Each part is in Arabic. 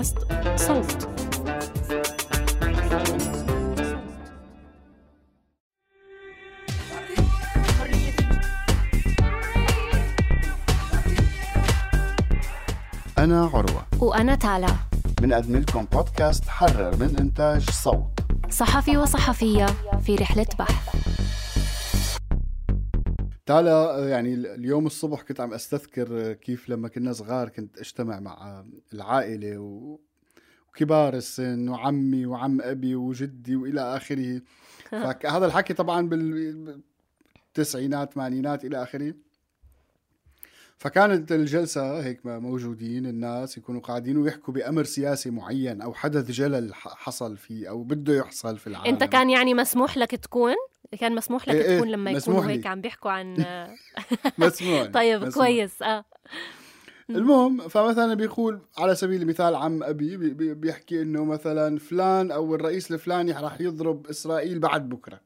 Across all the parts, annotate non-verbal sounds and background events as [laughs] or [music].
بودكاست صوت. أنا عروة. وأنا تالا. بنقدم لكم بودكاست حرر من إنتاج صوت. صحفي وصحفية في رحلة بحث. تالا يعني اليوم الصبح كنت عم أستذكر كيف لما كنا صغار كنت أجتمع مع العائلة و... وكبار السن وعمي وعم أبي وجدي وإلى آخره. [laughs] فهذا الحكي طبعا بالتسعينات ثمانينات إلى آخره. فكانت الجلسة هيك موجودين الناس يكونوا قاعدين ويحكوا بأمر سياسي معين أو حدث جلل حصل فيه أو بده يحصل في العالم. أنت كان يعني مسموح لك تكون؟ كان مسموح لك إيه تكون إيه لما يكونوا هيك عم بيحكوا عن [laughs] مسموح [laughs] طيب مسموح. كويس. آه. [laughs] المهم فمثلا بيقول على سبيل المثال عم أبي بيحكي إنه مثلا فلان أو الرئيس الفلاني راح يضرب إسرائيل بعد بكرة.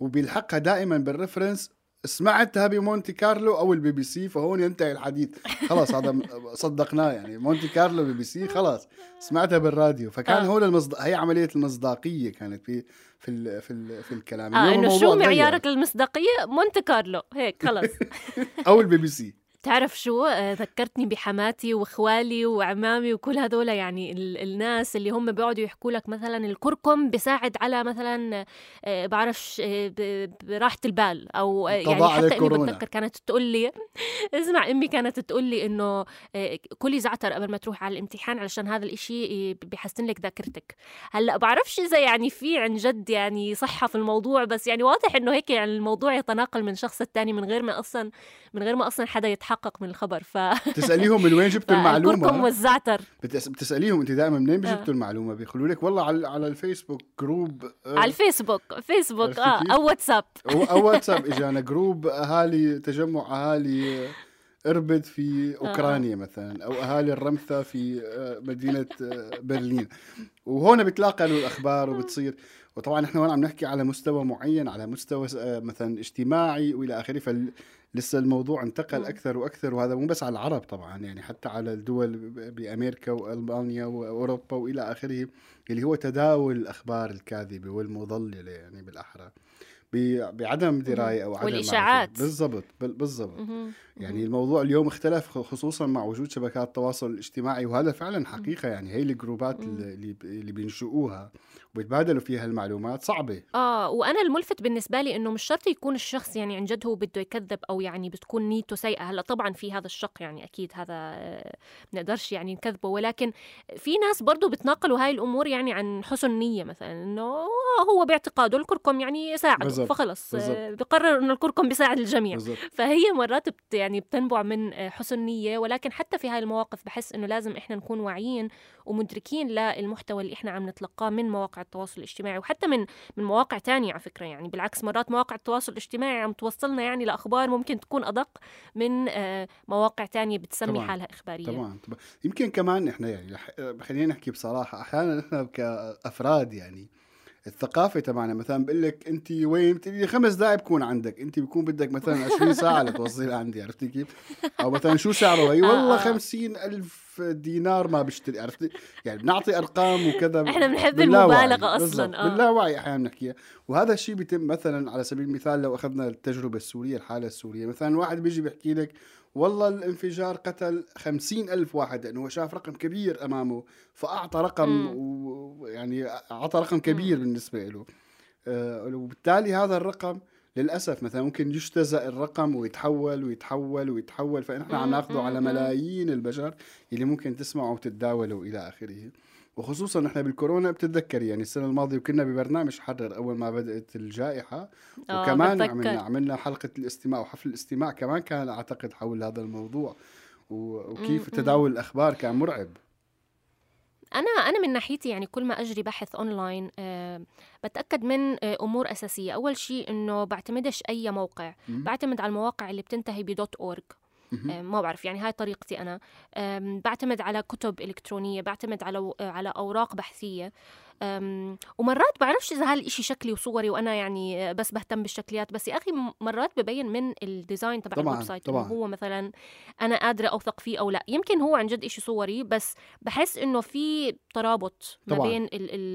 وبيلحقها دائما بال reference سمعتها بمونتي كارلو أو البي بي سي فهون ينتهي الحديث. خلاص هذا صدقناه يعني. مونتي كارلو بي بي سي خلاص سمعتها بالراديو. فكان آه. هون المصد... هي عملية المصداقية كانت في في ال... في ال... في الكلام. اليوم إنه شو. معيارك للمصداقية؟ مونتي كارلو. هيك خلص. [laughs] أو البي بي سي. تعرف شو؟ آه، ذكرتني بحماتي وإخوالي وعمامي وكل هذول يعني ال- الناس اللي هم بيقعدوا يحكوا لك مثلا الكركم بيساعد على مثلا آه، بعرفش آه، براحة البال أو آه، يعني حتى امي. بتذكر كانت تقول لي [laughs] اسمع أمي كانت تقول لي إنه كلي زعتر قبل ما تروح على الامتحان علشان هذا الإشي بيحسن لك ذاكرتك. هلأ بعرفش إذا يعني في عن جد يعني صحة في الموضوع بس يعني واضح إنه هيك يعني الموضوع يتناقل من شخص الثاني من غير ما أصلا من غير ما أصلا حدا يتحقق من الخبر ف تساليهم من وين جبتوا [laughs] الكركم المعلومة والزعتر. بتس... بتسأليهم انت دائما منين آه. جبتوا المعلومة؟ بيقولوا لك والله على على ال Facebook group آه، على الفيسبوك فيسبوك آه؟ أو واتساب. أو واتساب. اجانا group أهالي تجمع أهالي إربد في أوكرانيا مثلا أو أهالي الرمثا في آه، مدينة آه، برلين. وهون بتلاقوا الأخبار وبتصير. وطبعا إحنا هون عم نحكي على مستوى معين على مستوى آه، مثلا اجتماعي وإلى آخره. لسه الموضوع انتقل مم. أكثر وأكثر وهذا مو بس على العرب طبعا يعني حتى على الدول بأمريكا وألمانيا وأوروبا وإلى آخره اللي هو تداول الأخبار الكاذبة والمضللة يعني بالأحرى بعدم دراية أو عدم والإشاعات. معرفة. بالضبط بال- بالضبط. يعني الموضوع اليوم اختلف خصوصا مع وجود شبكات التواصل الاجتماعي وهذا فعلا حقيقة يعني هي الجروبات. اللي اللي بينشئوها وبيتبادلوا فيها المعلومات صعبة. آه وأنا الملفت بالنسبة لي إنه مش شرط يكون الشخص يعني عن جد هو بده يكذب أو يعني بتكون نيته سيئة. هلأ طبعا في هذا الشق يعني أكيد هذا آه، بنقدرش يعني نكذبه. ولكن في ناس برضو بتناقلوا هاي الأمور يعني عن حسن نية مثلا إنه هو باعتقاده الكركم يعني بالضبط، فخلص آه،. بقرر إنه الكركم بيساعد الجميع. بالضبط. فهي مرات بت يعني بتنبع من آه، حسن نية. ولكن حتى في هاي المواقف بحس إنه لازم إحنا نكون واعيين ومدركين للمحتوى اللي إحنا عم نتلقاه من مواقع التواصل الاجتماعي وحتى من من مواقع تانية على فكرة. يعني بالعكس مرات مواقع التواصل الاجتماعي عم توصلنا يعني لأخبار ممكن تكون أدق من آه، مواقع تانية بتسمي طبعاً، حالها إخبارية طبعا طبعا. يمكن كمان إحنا يعني خلينا نحكي بصراحة أحيانا إحنا كأفراد يعني الثقافة تبعنا. مثلا بقول لك أنت وين؟ بتقولي لي خمس دقائق بكون عندك. أنت بيكون بدك مثلا 20 ساعة لتوصلي عندي عرفتي كيف؟ أو مثلا شو سعره؟ هي آه، والله آه. 50 ألف دينار ما بشتري عرفتي؟ يعني بنعطي أرقام وكذا. إحنا بنحب أصلاً، بالضبط. آه. باللاوعي أحيانا بنحكيها. وهذا الشيء بيتم مثلا على سبيل المثال لو أخذنا التجربة السورية الحالة السورية. مثلا واحد بيجي بيحكي لك والله الانفجار قتل خمسين ألف واحد لأنه هو شاف رقم كبير أمامه فأعطى رقم مم. ويعني أعطى رقم كبير بالنسبة له آه، وبالتالي هذا الرقم للأسف مثلا ممكن يجتزأ الرقم ويتحول ويتحول ويتحول فنحن عم ناخذه على. ملايين البشر اللي ممكن تسمعوا وتتداولوا إلى آخره وخصوصا نحن بالكورونا بتتذكر يعني السنة الماضية وكنا ببرنامج حرر أول ما بدأت الجائحة آه، وكمان بتذكر. عملنا عملنا حلقة الاستماع وحفل الاستماع كمان كان أعتقد حول هذا الموضوع وكيف. تداول الأخبار كان مرعب أنا أنا من ناحيتي يعني كل ما أجري بحث أونلاين آه، بتأكد من آه، أمور أساسية. أول شيء إنه بعتمدش أي موقع. بعتمد على المواقع اللي بتنتهي ب dot مهم. آه، ما بعرف يعني هاي طريقتي أنا. آم، بعتمد على كتب إلكترونية بعتمد على و- على أوراق بحثية. أم، ومرات بعرفش إذا هالشيء شكلي وصوري وأنا يعني بس بهتم بالشكليات بس يا أخي مرات ببين من ال design تبع ال website طبعاً. هو مثلا أنا قادرة أوثق فيه أو لا يمكن هو عن جد شيء صوري بس بحس إنه في ترابط ما طبعاً. بين ال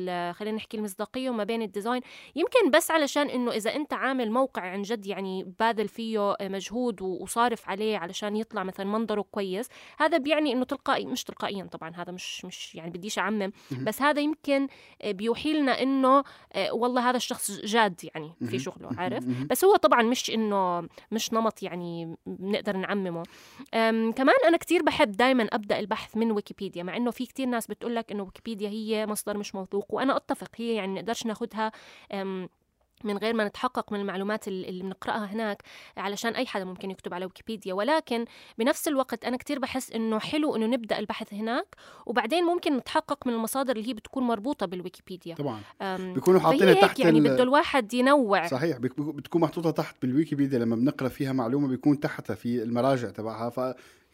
ال خلينا نحكي المصداقية وما بين الديزاين يمكن بس علشان إنه إذا أنت عامل موقع عن جد يعني باذل فيه مجهود وصارف عليه علشان يطلع مثلا منظره كويس هذا بيعني إنه تلقائي مش تلقائيا طبعا هذا مش مش يعني بديش أعمم. بس هذا يمكن بيوحي لنا إنه آه، والله هذا الشخص جاد يعني في. شغله عارف. بس هو طبعا مش إنه مش نمط يعني بنقدر نعممه كمان أنا كتير بحب دائما أبدأ البحث من ويكيبيديا مع إنه في كتير ناس بتقول لك إنه ويكيبيديا هي مصدر مش موثوق وأنا أتفق هي يعني نقدرش ناخدها أم من غير ما نتحقق من المعلومات ال- اللي بنقرأها هناك علشان أي حدا ممكن يكتب على ويكيبيديا. ولكن بنفس الوقت أنا كتير بحس إنه حلو إنه نبدأ البحث هناك وبعدين ممكن نتحقق من المصادر اللي هي بتكون مربوطة بالويكيبيديا. طبعا. بيكونوا حاطينها تحت يعني ال- بده الواحد ينوع. صحيح بتكون محطوطة تحت بالويكيبيديا لما بنقرأ فيها معلومة بيكون تحتها في المراجع تبعها. ف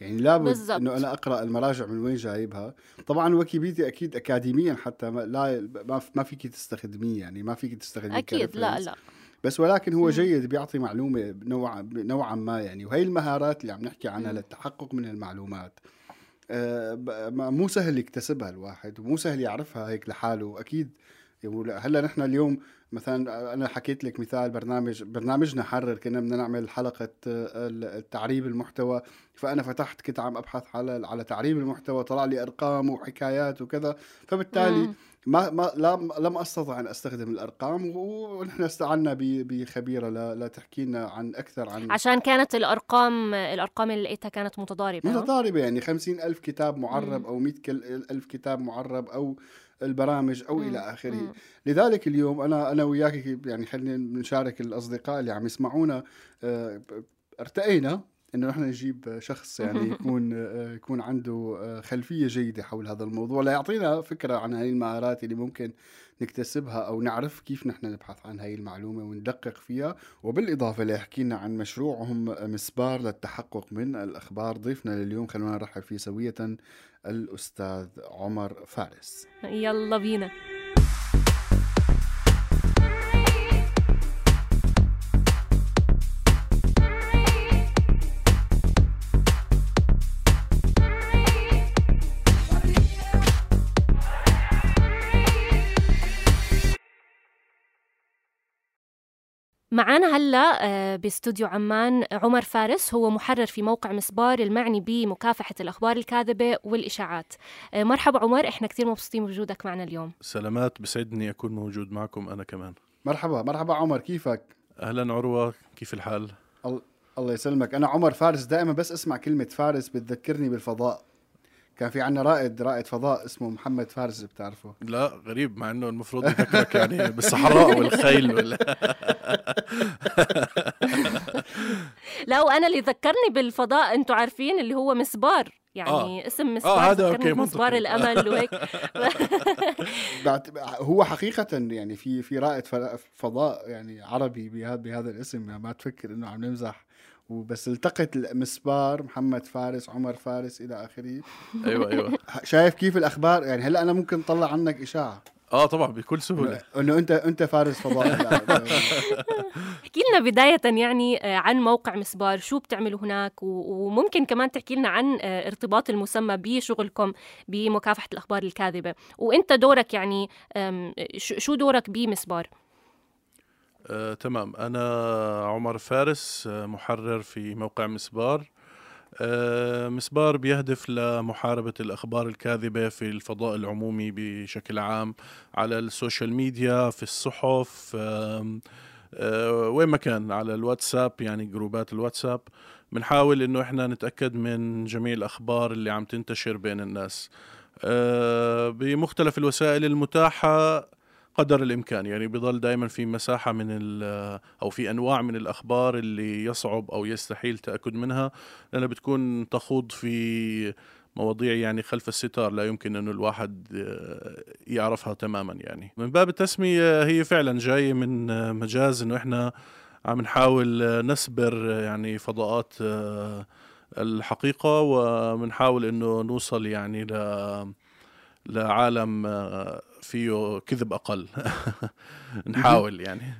يعني لابد. إنه أنا أقرأ المراجع من وين جايبها طبعا ويكيبيديا أكيد اكاديميا حتى ما لا ما فيك تستخدميه يعني ما فيك تستخدميه أكيد لا. لا بس ولكن هو. جيد بيعطي معلومة نوعا نوعا ما يعني وهي المهارات اللي عم نحكي عنها. للتحقق من المعلومات آه، مو سهل يكتسبها الواحد ومو سهل يعرفها هيك لحاله أكيد يعني هلا نحن اليوم مثلا أنا حكيت لك مثال برنامج برنامجنا حرر كنا بدنا نعمل حلقة آه، تعريب المحتوى فأنا فتحت كنت عم أبحث على على تعريب المحتوى طلع لي أرقام وحكايات وكذا فبالتالي مم. ما ما لم لم أستطع أن أستخدم الأرقام ونحن استعنا بخبيرة لتحكي لنا عن أكثر عن عشان كانت الأرقام الأرقام اللي لقيتها كانت متضاربة متضاربة يعني خمسين ألف كتاب معرب مم. أو مئة كل- ألف كتاب معرب أو البرامج أو مم. إلى آخره مم. لذلك اليوم أنا أنا وياك يعني خلينا نشارك الأصدقاء اللي عم يسمعونا آه، ارتقينا إنه نحن نجيب شخص يعني [laughs] يكون آه، يكون عنده آه، خلفية جيدة حول هذا الموضوع. ليعطينا فكرة عن هاي المهارات اللي ممكن نكتسبها أو نعرف كيف نحن نبحث عن هاي المعلومة وندقق فيها. وبالإضافة ليحكي لنا عن مشروعهم مسبار للتحقق من الأخبار. ضيفنا لليوم خلونا نرحب فيه سوية الأستاذ عمر فارس. يلا بينا. معانا هلا آه، باستوديو عمان عمر فارس هو محرر في موقع مسبار المعني بمكافحة الأخبار الكاذبة والإشاعات. آه، مرحبا عمر إحنا كثير مبسوطين بوجودك معنا اليوم. سلامات بسعدني أكون موجود معكم أنا كمان. مرحبا مرحبا عمر كيفك؟ أهلا عروة كيف الحال؟ الله يسلمك. أنا عمر فارس دائما بس أسمع كلمة فارس بتذكرني بالفضاء. كان في عنا رائد رائد فضاء اسمه محمد فارس بتعرفه. لا غريب مع أنه المفروض يذكرك يعني بالصحراء والخيل وال... [laughs] لا وأنا اللي ذكرني بالفضاء أنتوا عارفين اللي هو مسبار. يعني اسم مسبار هذا ذكرني أوكي، بمسبار منطقي. الأمل [laughs] وهيك. هو حقيقة يعني في في رائد فضاء يعني عربي بهذا بهذا الاسم يعني ما تفكر إنه عم نمزح. وبس التقت المسبار محمد فارس عمر فارس إلى آخره. أيوة أيوة. [laughs] شايف كيف الأخبار؟ يعني هلأ أنا ممكن طلع عنك إشاعة. آه طبعا بكل سهولة. انه انت أنت فارس فضاء. لا، [laughs] احكي لنا بداية يعني آه، عن موقع مسبار. شو بتعملوا هناك؟ وممكن كمان تحكي لنا عن آه، ارتباط المسمى بشغلكم بمكافحة الأخبار الكاذبة. وأنت دورك يعني شو دورك بمسبار؟ آه، تمام. أنا عمر فارس آه، محرر في موقع مسبار. آه، مسبار بيهدف لمحاربة الأخبار الكاذبة في الفضاء العمومي بشكل عام على ال social media في الصحف آه، وين ما كان على الواتساب يعني جروبات الواتساب. بنحاول إنه إحنا نتأكد من جميع الأخبار اللي عم تنتشر بين الناس. آه، بمختلف الوسائل المتاحة قدر الإمكان. يعني بضل دائما في مساحة من أو في أنواع من الأخبار اللي يصعب أو يستحيل التاكد منها. لأنها بتكون تخوض في مواضيع يعني خلف الستار لا يمكن انه الواحد آه، يعرفها تماما يعني. من باب التسمية هي فعلا جاية من آه، مجاز إنه إحنا عم نحاول آه، نسبر يعني فضاءات الحقيقة وبنحاول إنه نوصل يعني ل لعالم فيه كذب أقل. [laughs] نحاول يعني.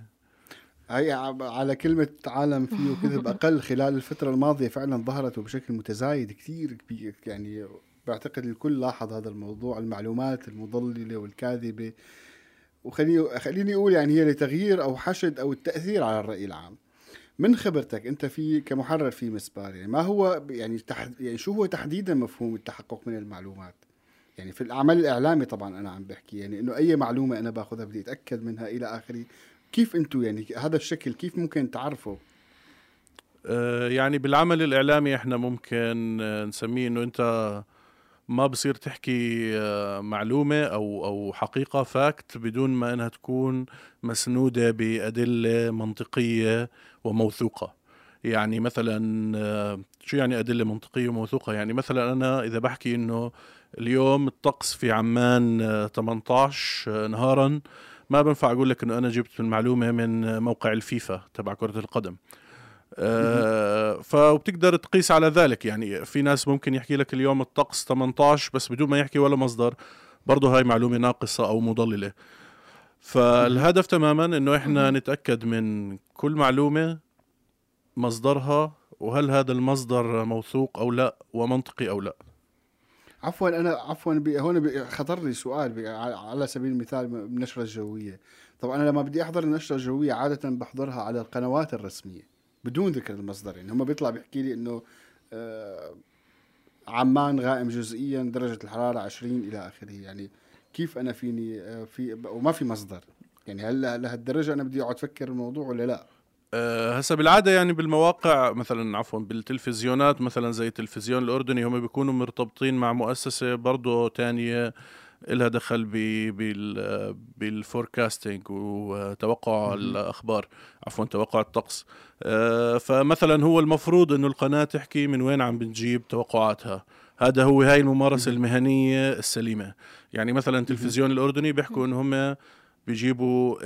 هي على كلمة عالم فيه كذب أقل خلال الفترة الماضية فعلا ظهرت وبشكل متزايد كثير كبير. يعني بعتقد الكل لاحظ هذا الموضوع المعلومات المضللة والكاذبة. وخليني خليني أقول يعني هي لتغيير أو حشد أو التأثير على الرأي العام. من خبرتك أنت في كمحرر في مسبار يعني ما هو يعني تحد يعني شو هو تحديدا مفهوم التحقق من المعلومات؟ يعني في العمل الإعلامي طبعا أنا عم بحكي يعني إنه أي معلومة أنا باخذها بدي أتأكد منها إلى آخره. كيف أنتم يعني هذا الشكل كيف ممكن تعرفه آه، يعني بالعمل الإعلامي إحنا ممكن آه، نسميه إنه أنت ما بصير تحكي آه، معلومة أو أو حقيقة فاكت بدون ما أنها تكون مسنودة بأدلة منطقية وموثوقة. يعني مثلا شو يعني أدلة منطقية وموثوقة؟ يعني مثلا أنا إذا بحكي إنه اليوم الطقس في عمان 18 آه، نهارا. ما بنفع أقول لك إنه أنا جبت المعلومة من موقع الفيفا تبع كرة القدم. آه فبتقدر تقيس على ذلك. يعني في ناس ممكن يحكي لك اليوم الطقس 18 بس بدون ما يحكي ولا مصدر. برضه هاي معلومة ناقصة أو مضللة. فالهدف تماما إنه إحنا نتأكد من كل معلومة مصدرها وهل هذا المصدر موثوق أو لا ومنطقي أو لا. عفوا أنا عفوا بي هون خطر لي سؤال على سبيل المثال النشرة الجوية طبعا أنا لما بدي أحضر النشرة الجوية عادة بحضرها على القنوات الرسمية بدون ذكر المصدر يعني هم بيطلع بيحكي لي إنه آه عمان غائم جزئيا درجة الحرارة 20 إلى آخره يعني كيف أنا فيني آه في وما في مصدر يعني هل لهالدرجة أنا بدي أقعد أفكر الموضوع ولا لا؟ أه هسا بالعادة يعني بالمواقع مثلا عفوا بالتلفزيونات مثلا زي التلفزيون الأردني هم بيكونوا مرتبطين مع مؤسسة برضه تانية إلها دخل بالفوركاستنج وتوقع الأخبار عفوا توقع الطقس. آه، فمثلا هو المفروض إنه القناة تحكي من وين عم بتجيب توقعاتها. هذا هو هاي الممارسة المهنية السليمة. يعني مثلا التلفزيون الأردني بيحكوا إنه هم بيجيبوا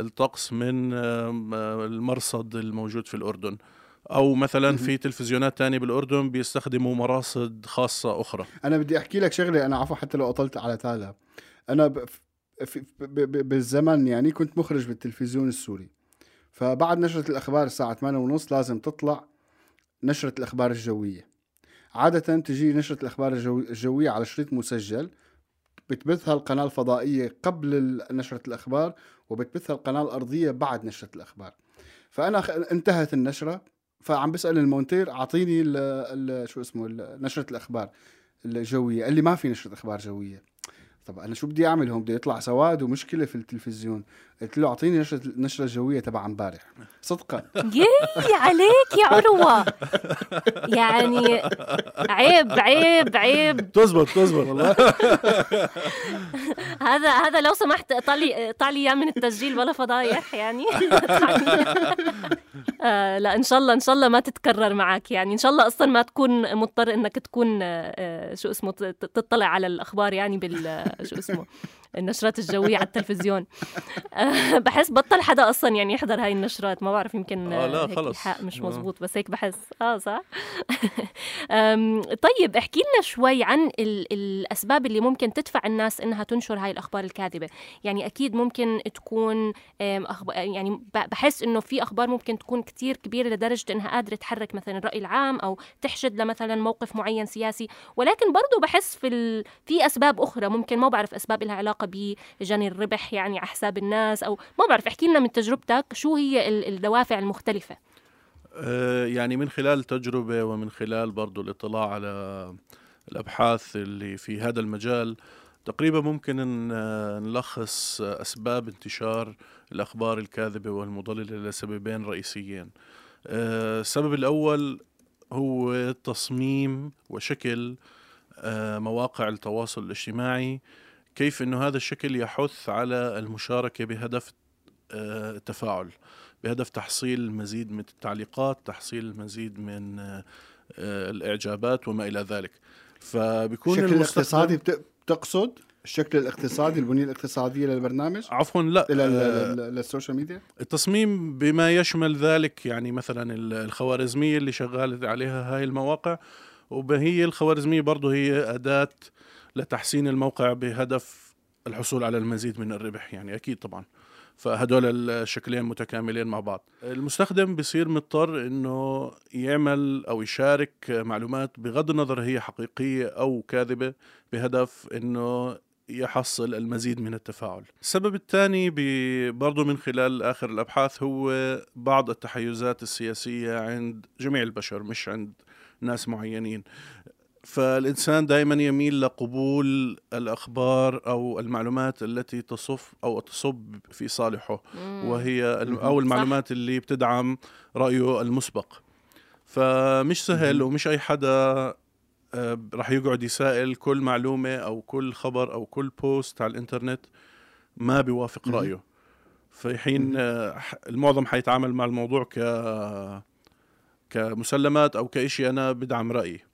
الطقس من المرصد الموجود في الأردن. أو مثلا في تلفزيونات تانية بالأردن بيستخدموا مراصد خاصة أخرى. أنا بدي أحكي لك شغلة أنا عفوا حتى لو أطلت على تالا أنا بالزمن يعني كنت مخرج بالتلفزيون السوري. فبعد نشرة الأخبار الساعة 8 ونص لازم تطلع نشرة الأخبار الجوية. عادة تجي نشرة الأخبار الجوية على شريط مسجل بتبثها القناة الفضائية قبل نشرة الأخبار وبتبثها القناة الأرضية بعد نشرة الأخبار. فأنا انتهت النشرة فعم بسأل المونتير ال شو اسمه نشرة الأخبار الجوية. قال لي ما في نشرة أخبار جوية. طب أنا شو بدي أعمل هون؟ بده يطلع سواد ومشكلة في التلفزيون. قلت له اعطيني نشرة النشره الجويه تبع امبارح. صدقا. يي عليك يا عروة. يعني عيب عيب عيب. تزبط تزبط. والله. [laughs] هذا هذا لو سمحت طالي طالي إياه من التسجيل ولا فضايح يعني. [laughs] آه لا إن شاء الله إن شاء الله ما تتكرر معك. يعني إن شاء الله أصلا ما تكون مضطر إنك تكون آه شو اسمه تطلع على الأخبار يعني بال شو اسمه. النشرات الجوية على التلفزيون. بحس بطل حدا أصلا يعني يحضر هاي النشرات. ما بعرف يمكن آه لا خلص. الحق مش آه. مزبوط بس هيك بحس. آه صح؟ [laughs] طيب احكي لنا شوي عن ال الأسباب اللي ممكن تدفع الناس إنها تنشر هاي الأخبار الكاذبة. يعني أكيد ممكن تكون يعني بحس إنه في أخبار ممكن تكون كتير كبيرة لدرجة إنها قادرة تحرك مثلا الرأي العام أو تحشد لمثلا موقف معين سياسي. ولكن برضه بحس في ال... في أسباب أخرى. ممكن ما بعرف أسباب لها علاقة علاقة بجني الربح يعني على حساب الناس أو ما بعرف احكي لنا من تجربتك شو هي الدوافع المختلفة؟ أه، يعني من خلال تجربة ومن خلال برضو الاطلاع على الأبحاث اللي في هذا المجال تقريبا ممكن نلخص أسباب انتشار الأخبار الكاذبة والمضللة لسببين رئيسيين. أه، السبب الأول هو تصميم وشكل مواقع التواصل الاجتماعي كيف إنه هذا الشكل يحث على المشاركة بهدف آه، التفاعل بهدف تحصيل المزيد من التعليقات تحصيل المزيد من آه، الإعجابات وما إلى ذلك. فبيكون الشكل الاقتصادي بتقصد الشكل الاقتصادي البنية الاقتصادية للبرنامج؟ عفوا لا. إلى آه، للسوشيال ميديا؟ التصميم بما يشمل ذلك يعني مثلا الخوارزمية اللي شغالة عليها هاي المواقع وهي الخوارزمية برضه هي أداة لتحسين الموقع بهدف الحصول على المزيد من الربح يعني أكيد طبعا. فهدول الشكلين متكاملين مع بعض. المستخدم بصير مضطر إنه يعمل أو يشارك معلومات بغض النظر هي حقيقية أو كاذبة بهدف إنه يحصل المزيد من التفاعل. السبب الثاني برضو من خلال آخر الأبحاث هو بعض التحيزات السياسية عند جميع البشر مش عند ناس معينين. فالإنسان دائما يميل لقبول الأخبار أو المعلومات التي تصف أو تصب في صالحه وهي أو المعلومات. اللي بتدعم رأيه المسبق. فمش سهل ومش أي حدا آه، راح يقعد يسائل كل معلومة أو كل خبر أو كل بوست على الإنترنت ما بيوافق رأيه. في حين آه، المعظم حيتعامل مع الموضوع ك كمسلمات أو كإشي أنا بدعم رأيي.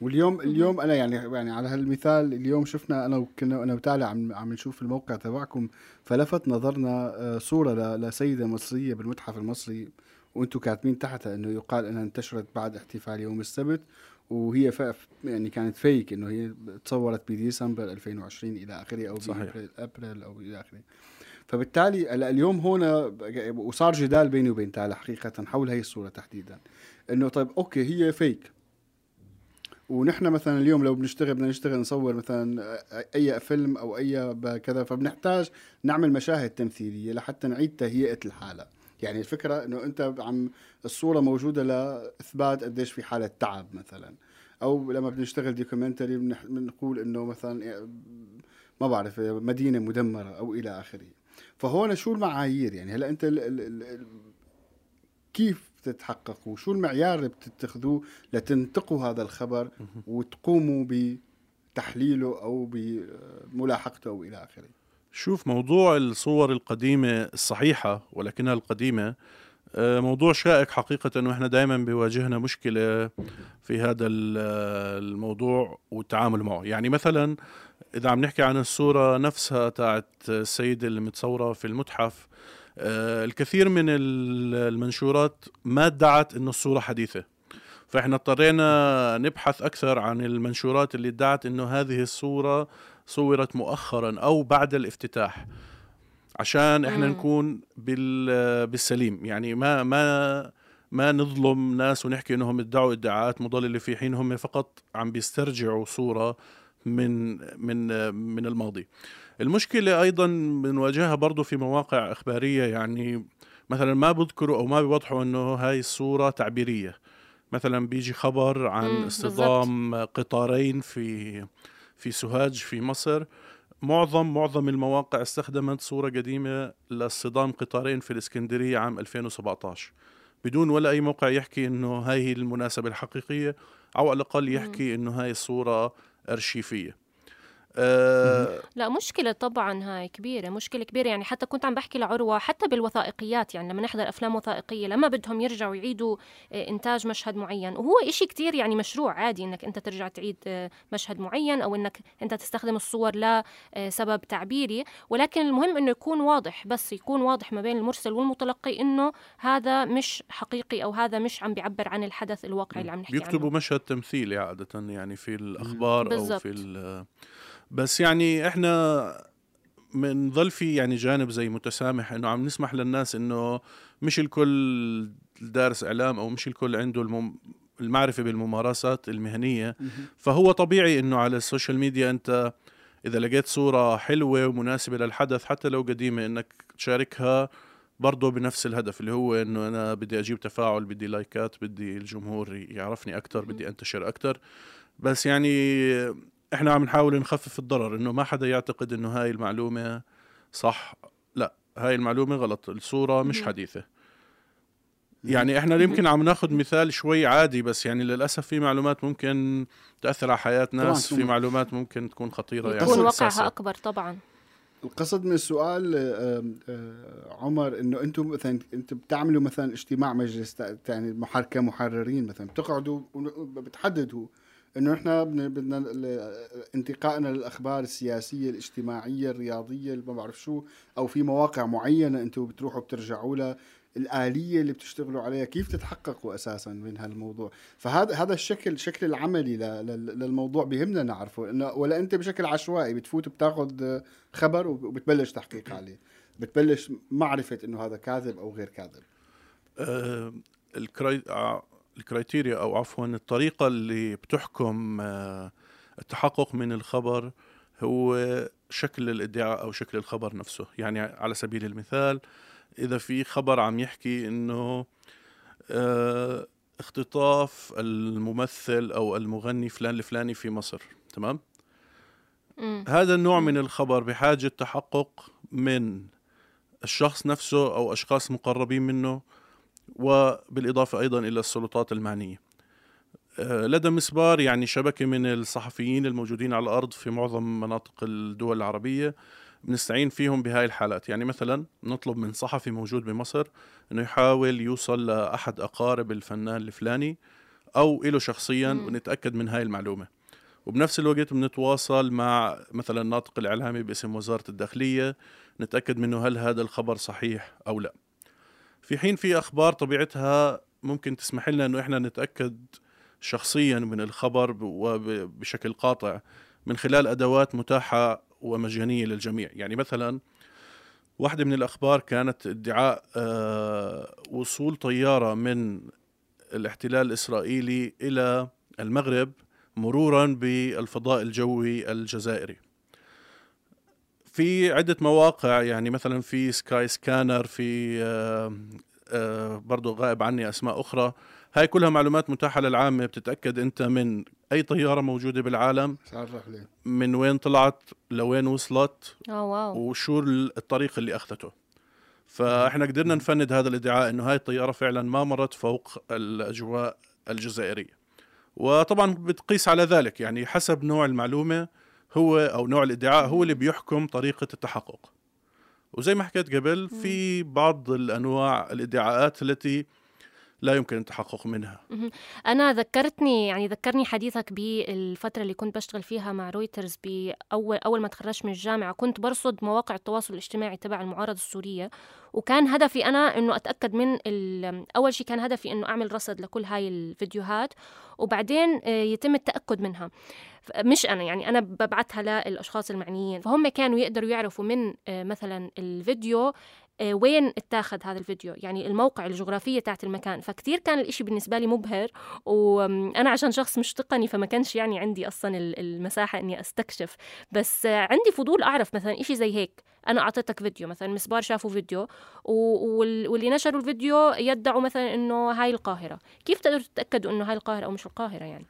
واليوم اليوم أنا يعني يعني على هالمثال اليوم شفنا أنا وكنا أنا وتالي عم عم نشوف الموقع تبعكم فلفت نظرنا آه، صورة لسيدة مصرية بالمتحف المصري وأنتم كاتبين تحتها إنه يقال إنها انتشرت بعد احتفال يوم السبت وهي يعني كانت fake إنه هي تصورت بديسمبر 2020 إلى آخره أو صحيح. ابريل أو إلى آخره. فبالتالي اليوم هنا وصار جدال بيني وبين تالا حقيقة حول هي الصورة تحديدا. إنه طيب okay هي fake ونحن مثلا اليوم لو بنشتغل بدنا نشتغل نصور مثلا أي فيلم أو أي كذا فبنحتاج نعمل مشاهد تمثيلية لحتى نعيد تهيئة الحالة. يعني الفكرة إنه أنت عم الصورة موجودة لإثبات قديش في حالة تعب مثلا. أو لما بنشتغل دوكيومنتري بنقول إنه مثلا ما بعرف مدينة مدمرة أو إلى آخره. فهون شو المعايير؟ يعني هلأ أنت ال ال ال كيف تتحققوا شو المعيار اللي بتتخذوه لتنتقوا هذا الخبر وتقوموا بتحليله أو بملاحقته أو إلى آخره؟ شوف موضوع الصور القديمة الصحيحة ولكنها القديمة آه، موضوع شائك حقيقة وإحنا دائما بيواجهنا مشكلة في هذا الموضوع والتعامل معه. يعني مثلا إذا عم نحكي عن الصورة نفسها تاعت السيدة اللي متصورة في المتحف آه، الكثير من المنشورات ما ادعت إنه الصورة حديثة. فإحنا اضطرينا نبحث أكثر عن المنشورات اللي ادعت إنه هذه الصورة صورت مؤخرا أو بعد الافتتاح عشان إحنا نكون بالسليم. يعني ما ما ما نظلم ناس ونحكي إنهم ادعوا إدعاءات مضللة في حين هم فقط عم بيسترجعوا صورة من من من الماضي. المشكلة أيضا بنواجهها برضه في مواقع إخبارية يعني مثلا ما بذكروا أو ما بيوضحوا إنه هاي الصورة تعبيرية. مثلا بيجي خبر عن اصطدام قطارين في في سوهاج في مصر. معظم معظم المواقع استخدمت صورة قديمة لاصطدام قطارين في الإسكندرية عام 2017 بدون ولا أي موقع يحكي إنه هاي هي المناسبة الحقيقية أو على الأقل يحكي إنه هاي الصورة أرشيفية. أه لا مشكلة طبعا هاي كبيرة مشكلة كبيرة. يعني حتى كنت عم بحكي لعروة حتى بالوثائقيات يعني لما نحضر أفلام وثائقية لما بدهم يرجعوا يعيدوا آه، إنتاج مشهد معين. وهو إشي كتير يعني مشروع عادي إنك أنت ترجع تعيد آه، مشهد معين أو إنك أنت تستخدم الصور لسبب آه، تعبيري. ولكن المهم إنه يكون واضح بس يكون واضح ما بين المرسل والمتلقي إنه هذا مش حقيقي أو هذا مش عم بيعبر عن الحدث الواقعي اللي عم نحكي عنه. بيكتبوا مشهد تمثيلي عادة يعني في الأخبار بالزبط. أو في بس يعني إحنا بنظل في يعني جانب زي متسامح إنه عم نسمح للناس إنه مش الكل دارس إعلام أو مش الكل عنده المم المعرفة بالممارسات المهنية. فهو طبيعي إنه على ال social media أنت إذا لقيت صورة حلوة ومناسبة للحدث حتى لو قديمة إنك تشاركها برضه بنفس الهدف اللي هو إنه أنا بدي أجيب تفاعل بدي لايكات بدي الجمهور يعرفني أكثر بدي أنتشر أكثر بس يعني إحنا عم نحاول نخفف الضرر إنه ما حدا يعتقد إنه هاي المعلومة صح. لا هاي المعلومة غلط الصورة مش حديثة. يعني إحنا يمكن عم ناخذ مثال شوي عادي بس يعني للأسف في معلومات ممكن تأثر على حياة ناس في معلومات ممكن تكون خطيرة. يعني يكون وقعها أكبر طبعا. القصد من السؤال عمر إنه أنتم مثلا أنتم بتعملوا مثلا اجتماع مجلس يعني كمحررين مثلا بتقعدوا بتحددوا إنه إحنا بدنا انتقائنا للأخبار السياسية الاجتماعية الرياضية اللي ما بعرف شو أو في مواقع معينة أنتم بتروحوا بترجعوا لها الآلية اللي بتشتغلوا عليها كيف تتحققوا أساسا من هالموضوع؟ فهذا هذا الشكل الشكل العملي للموضوع بيهمنا نعرفه. إنه ولا أنت بشكل عشوائي بتفوت بتاخذ خبر وبتبلش تحقيق عليه. بتبلش معرفة إنه هذا كاذب أو غير كاذب. آه الكراي... آه، الكرايتيريا أو عفوا الطريقة اللي بتحكم آه التحقق من الخبر هو شكل الإدعاء أو شكل الخبر نفسه. يعني على سبيل المثال إذا في خبر عم يحكي إنه آه اختطاف الممثل أو المغني فلان الفلاني في مصر تمام؟ مم. هذا النوع من الخبر بحاجة تحقق من الشخص نفسه أو أشخاص مقربين منه وبالإضافة أيضا إلى السلطات المعنيه آه، لدى مسبار يعني شبكة من الصحفيين الموجودين على الأرض في معظم مناطق الدول العربية بنستعين فيهم بهاي الحالات. يعني مثلا نطلب من صحفي موجود بمصر أنه يحاول يوصل لأحد أقارب الفنان الفلاني أو إله شخصيا ونتأكد من هاي المعلومة. وبنفس الوقت بنتواصل مع مثلا الناطق الإعلامي باسم وزارة الداخلية نتأكد منه هل هذا الخبر صحيح أو لا. في حين في أخبار طبيعتها ممكن تسمح لنا أنه إحنا نتأكد شخصيا من الخبر وبشكل قاطع من خلال أدوات متاحة ومجانية للجميع. يعني مثلا واحدة من الأخبار كانت ادعاء آه، وصول طيارة من الاحتلال الإسرائيلي إلى المغرب مرورا بالفضاء الجوي الجزائري. في عدة مواقع يعني مثلا في Skyscanner في آه، آه، برضو غائب عني أسماء أخرى. هاي كلها معلومات متاحة للعامة بتتأكد أنت من أي طيارة موجودة بالعالم من وين طلعت لوين وصلت oh wow. وشو الطريق اللي أخذته. فإحنا قدرنا نفند هذا الادعاء إنه هاي الطيارة فعلا ما مرت فوق الأجواء الجزائرية. وطبعا بتقيس على ذلك يعني حسب نوع المعلومة هو أو نوع الإدعاء هو اللي بيحكم طريقة التحقق. وزي ما حكيت قبل في بعض الأنواع الإدعاءات التي لا يمكن التحقق منها. أنا ذكرتني يعني ذكرني حديثك بالفترة اللي كنت بشتغل فيها مع رويترز بأول أول ما تخرجت من الجامعة كنت برصد مواقع التواصل الاجتماعي تبع المعارضة السورية. وكان هدفي أنا إنه أتأكد من أول شيء كان هدفي إنه أعمل رصد لكل هاي الفيديوهات وبعدين آه، يتم التأكد منها. مش أنا يعني أنا ببعثها للأشخاص المعنيين. فهم كانوا يقدروا يعرفوا من آه، مثلا الفيديو آه، وين اتاخذ هذا الفيديو يعني الموقع الجغرافية تاعت المكان. فكتير كان الإشي بالنسبة لي مبهر وأنا عشان شخص مش تقني فما كانش يعني عندي أصلا المساحة إني أستكشف. بس عندي فضول أعرف مثلا إشي زي هيك. أنا أعطيتك فيديو مثلا مسبار شافوا فيديو واللي نشروا الفيديو يدعوا مثلا إنه هاي القاهرة. كيف تقدروا تتأكدوا إنه هاي القاهرة أو مش القاهرة يعني؟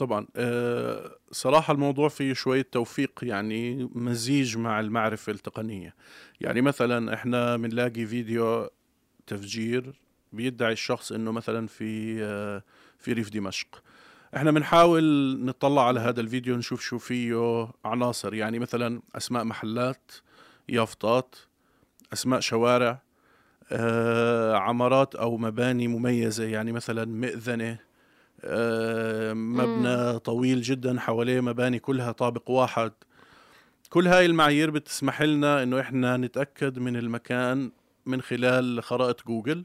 طبعا آه، صراحة الموضوع فيه شوية توفيق يعني مزيج مع المعرفة التقنية. يعني مثلا إحنا بنلاقي فيديو تفجير بيدعي الشخص إنه مثلا في آه، في ريف دمشق. إحنا بنحاول نطلع على هذا الفيديو نشوف شو فيه عناصر. يعني مثلا أسماء محلات يافطات أسماء شوارع آه، عمارات أو مباني مميزة. يعني مثلا مئذنة آه، مبنى طويل جدا حواليه مباني كلها طابق واحد. كل هاي المعايير بتسمح لنا إنه إحنا نتأكد من المكان من خلال خرائط جوجل.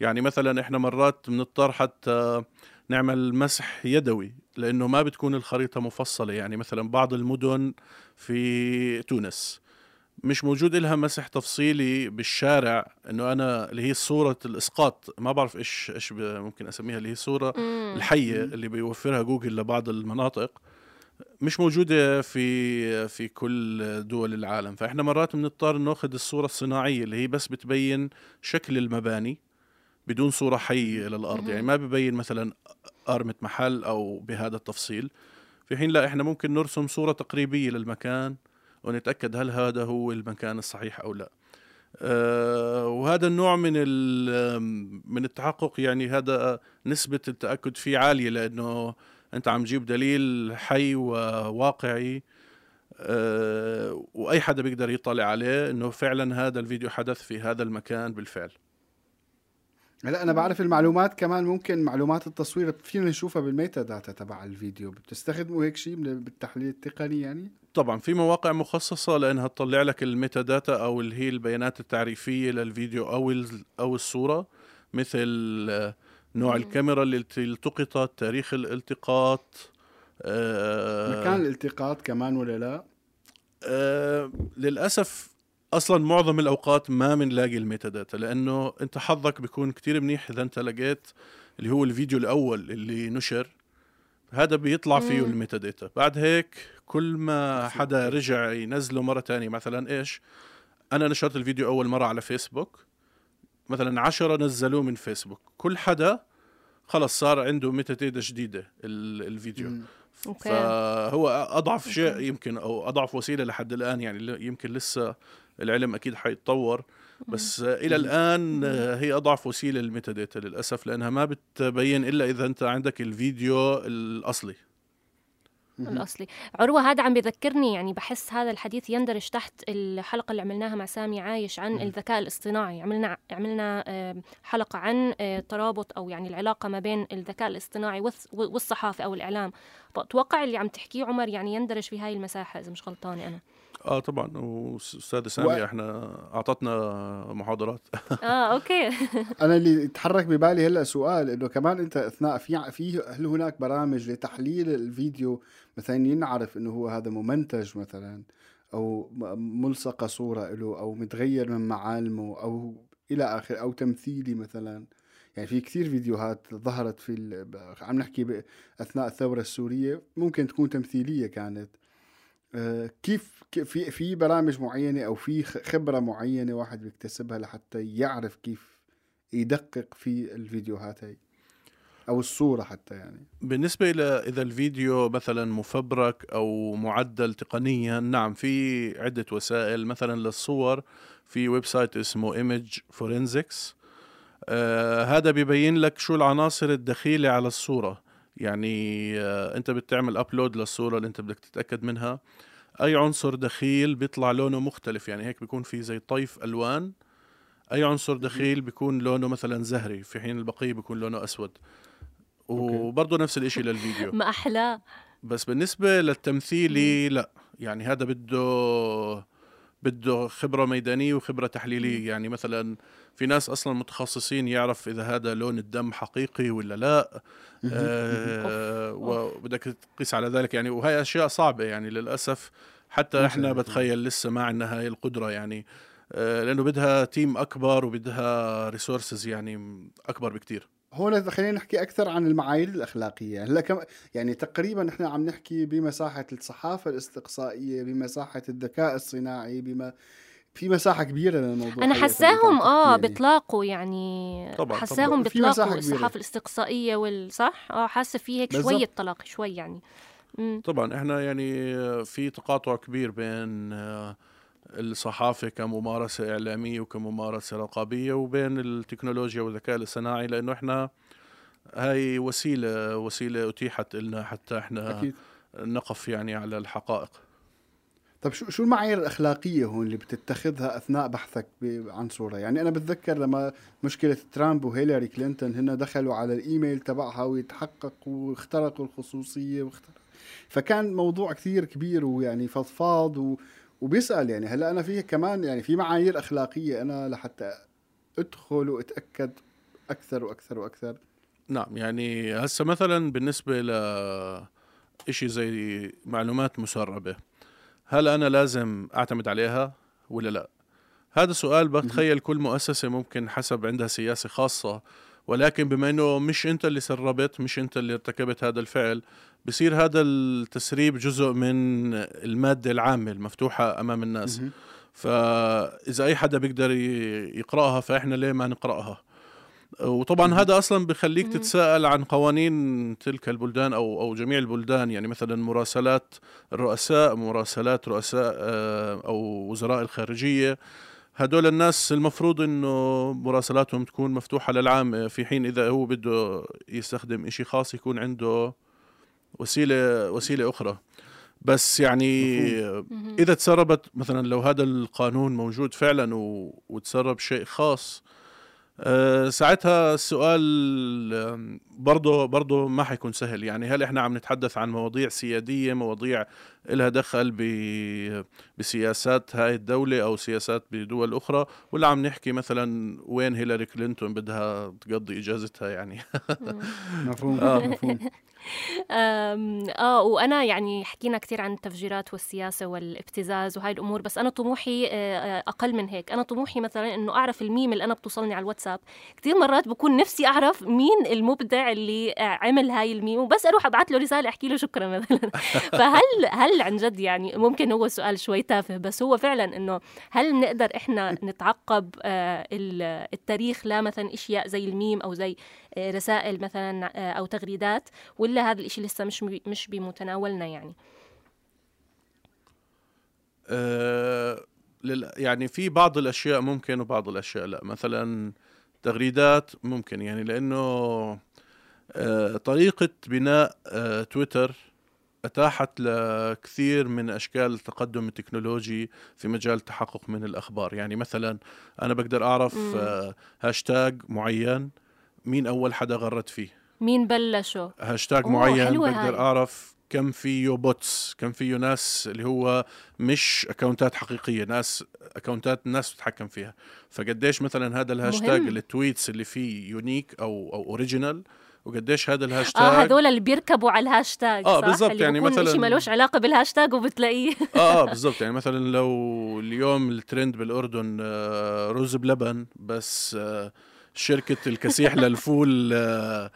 يعني مثلا إحنا مرات بنضطر حتى نعمل مسح يدوي لأنه ما بتكون الخريطة مفصلة. يعني مثلا بعض المدن في تونس مش موجود لها مسح تفصيلي بالشارع إنه أنا اللي هي صورة الإسقاط. ما بعرف إيش إيش ممكن أسميها اللي هي الصورة الحية اللي بيوفرها جوجل لبعض المناطق. مش موجودة في في كل دول العالم. فإحنا مرات بنضطر نأخذ الصورة الصناعية اللي هي بس بتبين شكل المباني بدون صورة حية للأرض. يعني ما ببين مثلا ارمه محل أو بهذا التفصيل. في حين لا إحنا ممكن نرسم صورة تقريبية للمكان. ونتأكد هل هذا هو المكان الصحيح أو لا. أه وهذا النوع من من التحقق يعني هذا نسبة التأكد فيه عالية لأنه أنت عم تجيب دليل حي وواقعي أه وأي حدا بيقدر يطلع عليه إنه فعلا هذا الفيديو حدث في هذا المكان بالفعل. هلا أنا بعرف المعلومات كمان ممكن معلومات التصوير فينا نشوفها بال metadata تبع الفيديو. بتستخدموا هيك شيء بالتحليل التقني يعني؟ طبعا في مواقع مخصصة لأنها تطلع لك ال metadata أو اللي هي البيانات التعريفية للفيديو أو أو الصورة مثل آه، نوع الكاميرا اللي التقطت تاريخ الالتقاط آه مكان الالتقاط كمان ولا لا؟ آه للأسف أصلا معظم الأوقات ما بنلاقي ال metadata لأنه أنت حظك بيكون كتير منيح إذا أنت لقيت اللي هو الفيديو الأول اللي نشر هذا بيطلع فيه ال metadata بعد هيك كل ما حدا رجع ينزله مرة تانية مثلا إيش؟ أنا نشرت الفيديو أول مرة على فيسبوك مثلا عشرة نزلوه من فيسبوك. كل حدا خلص صار عنده metadata جديده الفيديو. okay. فهو أضعف شيء يمكن أو أضعف وسيلة لحد الآن يعني يمكن لسه العلم أكيد حيتطور. بس إلى الآن هي أضعف وسيلة للميتا داتا للأسف لأنها ما بتبين إلا إذا أنت عندك الفيديو الأصلي. الأصلي. عروة هذا عم بذكرني يعني بحس هذا الحديث يندرج تحت الحلقة اللي عملناها مع سامي عايش عن الذكاء الاصطناعي. عملنا عملنا حلقة عن آه، ترابط أو يعني العلاقة ما بين الذكاء الاصطناعي والصحافة أو الإعلام. فاتوقع اللي عم تحكيه عمر يعني يندرج في هاي المساحة إذا مش غلطانه أنا؟ آه طبعا. وأستاذ سامي و... إحنا أعطتنا محاضرات. [laughs] آه أوكي. [laughs] أنا اللي تحرك ببالي هلأ سؤال إنه كمان أنت أثناء في في هل هناك برامج لتحليل الفيديو؟ مثلا ينعرف إنه هو هذا ممنتج مثلا أو ملصقة صورة له أو متغير من معالمه أو إلى آخر أو تمثيلي مثلا. يعني في كثير فيديوهات ظهرت في عم نحكي أثناء الثورة السورية ممكن تكون تمثيلية كانت. كيف في في برامج معينة أو في خبرة معينة واحد بيكتسبها لحتى يعرف كيف يدقق في الفيديوهات هي أو الصورة حتى يعني. بالنسبة إلى إذا الفيديو مثلا مفبرك أو معدل تقنيا نعم في عدة وسائل مثلا للصور في website اسمه Image Forensics آه هذا بيبين لك شو العناصر الدخيلة على الصورة. يعني آه انت بتعمل ابلود للصورة اللي انت بدك تتأكد منها. أي عنصر دخيل بيطلع لونه مختلف يعني هيك بيكون في زي طيف ألوان. أي عنصر دخيل بيكون لونه مثلا زهري في حين البقية بيكون لونه أسود. وبرضه نفس الشيء للفيديو. [laughs] ما احلاه بس بالنسبة للتمثيلي لا. يعني هذا بده بده خبرة ميدانية وخبرة تحليلية. يعني مثلا في ناس أصلا متخصصين يعرف إذا هذا لون الدم حقيقي ولا لا. آه وبدك تقيس على ذلك. يعني وهي أشياء صعبة. يعني للأسف حتى إحنا بتخيل لسه ما عندنا هاي القدرة. يعني آه لأنه بدها team أكبر وبدها resources يعني أكبر بكتير. هون خلينا نحكي أكثر عن المعايير الأخلاقية. هلأ كم يعني تقريبا إحنا عم نحكي بمساحة الصحافة الأستقصائية بمساحة الذكاء الصناعي بما في مساحة كبيرة للموضوع أنا حساهم آه يعني. يعني طبعا حساهم بيطلاقوا الصحافة الأستقصائية والصح آه حاسة في هيك شوية طلاق شوي يعني. مم. طبعا إحنا يعني في تقاطع كبير بين آه، الصحافة كممارسة إعلامية وكممارسة رقابية وبين التكنولوجيا والذكاء الاصطناعي لأنه إحنا هاي وسيلة وسيلة أتيحت لنا حتى إحنا أكيد. نقف يعني على الحقائق. طيب شو شو المعايير الأخلاقية هون اللي بتتخذها أثناء بحثك عن صورة؟ يعني أنا بتذكر لما مشكلة ترامب وهيلاري كلينتون هن دخلوا على الإيميل تبعها ويتحققوا واخترقوا الخصوصية واخترق فكان موضوع كثير كبير ويعني فضفاض و... وبيسأل يعني هلأ أنا في كمان يعني في معايير أخلاقية أنا لحتى أدخل وأتأكد أكثر وأكثر وأكثر. نعم يعني هسه مثلا بالنسبة ل شيء زي معلومات مسربة هل أنا لازم أعتمد عليها ولا لأ؟ هذا سؤال بتخيل كل مؤسسة ممكن حسب عندها سياسة خاصة ولكن بما إنه مش أنت اللي سربت مش أنت اللي ارتكبت هذا الفعل بصير هذا التسريب جزء من المادة العامة المفتوحة أمام الناس. فإذا أي حدا بيقدر يقرأها فإحنا ليه ما نقرأها؟ وطبعا هذا أصلا بخليك تتساءل عن قوانين تلك البلدان أو أو جميع البلدان. يعني مثلا مراسلات الرؤساء مراسلات رؤساء آه، أو وزراء الخارجية. هدول الناس المفروض إنه مراسلاتهم تكون مفتوحة للعام في حين إذا هو بده يستخدم إشي خاص يكون عنده وسيلة وسيلة أخرى. بس يعني إذا تسربت مثلا لو هذا القانون موجود فعلا وتسرب شيء خاص أه ساعتها السؤال برضه برضه ما حيكون سهل. يعني هل إحنا عم نتحدث عن مواضيع سيادية مواضيع لها دخل بسياسات هاي الدولة أو سياسات بدول أخرى ولا عم نحكي مثلا وين هيلاري كلينتون بدها تقضي إجازتها يعني. [laughs] مفهوم. آه. مفهوم. [laughs] آه وأنا يعني حكينا كثير عن التفجيرات والسياسة والابتزاز وهاي الأمور بس أنا طموحي آه، آه، أقل من هيك. أنا طموحي مثلا إنه أعرف الميم اللي أنا بتوصلني على الواتساب. كثير مرات بكون نفسي أعرف مين المبدع اللي عمل هاي الميم وبس أروح أبعث له رسالة أحكي له شكرا مثلا. [laughs] فهل هل عن جد يعني ممكن هو سؤال شوي تافه بس هو فعلا إنه هل بنقدر إحنا نتعقب التاريخ لا مثلا إشياء زي الميم أو زي رسائل مثلا أو تغريدات ولا هذا الإشي لسه مش مش بمتناولنا يعني؟ يعني في بعض الأشياء ممكن وبعض الأشياء لا. مثلا تغريدات ممكن يعني لأنه طريقة بناء تويتر اتاحت لكثير من أشكال التقدم التكنولوجي في مجال التحقق من الأخبار. يعني مثلا أنا بقدر أعرف آه هاشتاج معين مين أول حدا غرد فيه؟ مين بلشوا؟ هاشتاج معين بقدر هاي. أعرف كم فيه bots كم فيه ناس اللي هو مش اكونتات حقيقية ناس اكونتات الناس بتتحكم فيها. فقديش مثلا هذا الهاشتاج ال tweets اللي فيه unique أو أو original وقديش هذا الهاشتاج. آه هذول اللي بيركبوا على الهاشتاج آه بالضبط يعني مثلا شيء ملوش علاقة بالهاشتاج وبتلاقيه. [laughs] آه آه بالضبط يعني مثلا لو اليوم الترند بالأردن آه رز بلبن بس آه شركة الكسيح للفول آه،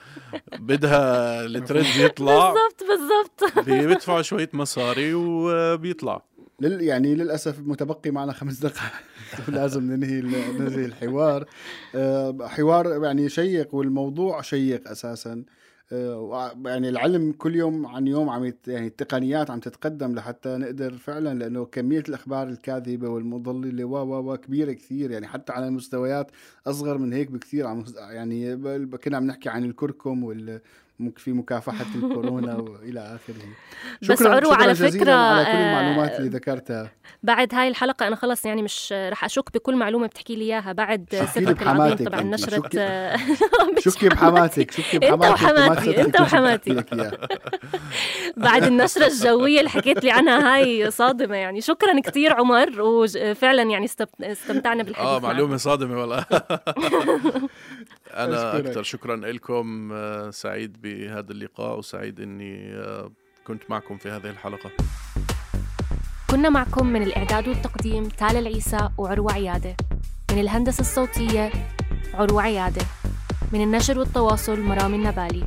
بدها الترند يطلع. [laughs] بالضبط بالضبط. بيدفعوا شوية مصاري وبيطلع. لل يعني للأسف متبقي معنا خمس دقائق. [laughs] لازم ننهي ننهي الحوار. آه، حوار يعني شيق والموضوع شيق أساسا. آه، يعني العلم كل يوم عن يوم عم يعني التقنيات عم تتقدم لحتى نقدر فعلا لأنه كمية الأخبار الكاذبة والمضللة و و كبيرة كثير. يعني حتى على مستويات أصغر من هيك بكثير. عم يعني كنا عم نحكي عن الكركم وال في مكافحة الكورونا [laughs] وإلى آخره. شكرا بس عروة على فكرة على كل المعلومات اللي ذكرتها. بعد هاي الحلقة أنا خلص يعني مش رح أشك بكل معلومة بتحكي لي إياها. بعد سرك العظيم طبعا نشرة شكي [laughs] [laughs] بحماتك شكي بحماتك أنت وحماتي أنت وحماتي. بعد النشرة الجوية اللي حكيت لي عنها هاي صادمة يعني. شكرا كثير عمر وفعلا يعني استمتعنا بالحديث آه معلومة صادمة والله. أنا أكثر شكرا لكم آه، سعيد بهذا اللقاء وسعيد أني آه، كنت معكم في هذه الحلقة. كنا معكم من الإعداد والتقديم تالا العيسى وعروة عيادة من الهندسة الصوتية عروة عيادة من النشر والتواصل مرام النبالي.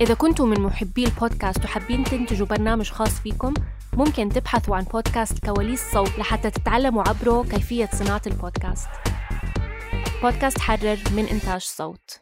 إذا كنتم من محبي البودكاست وحابين تنتجوا برنامج خاص فيكم ممكن تبحثوا عن بودكاست كواليس صوت لحتى تتعلموا عبره كيفية صناعة البودكاست. بودكاست حرر من إنتاج صوت.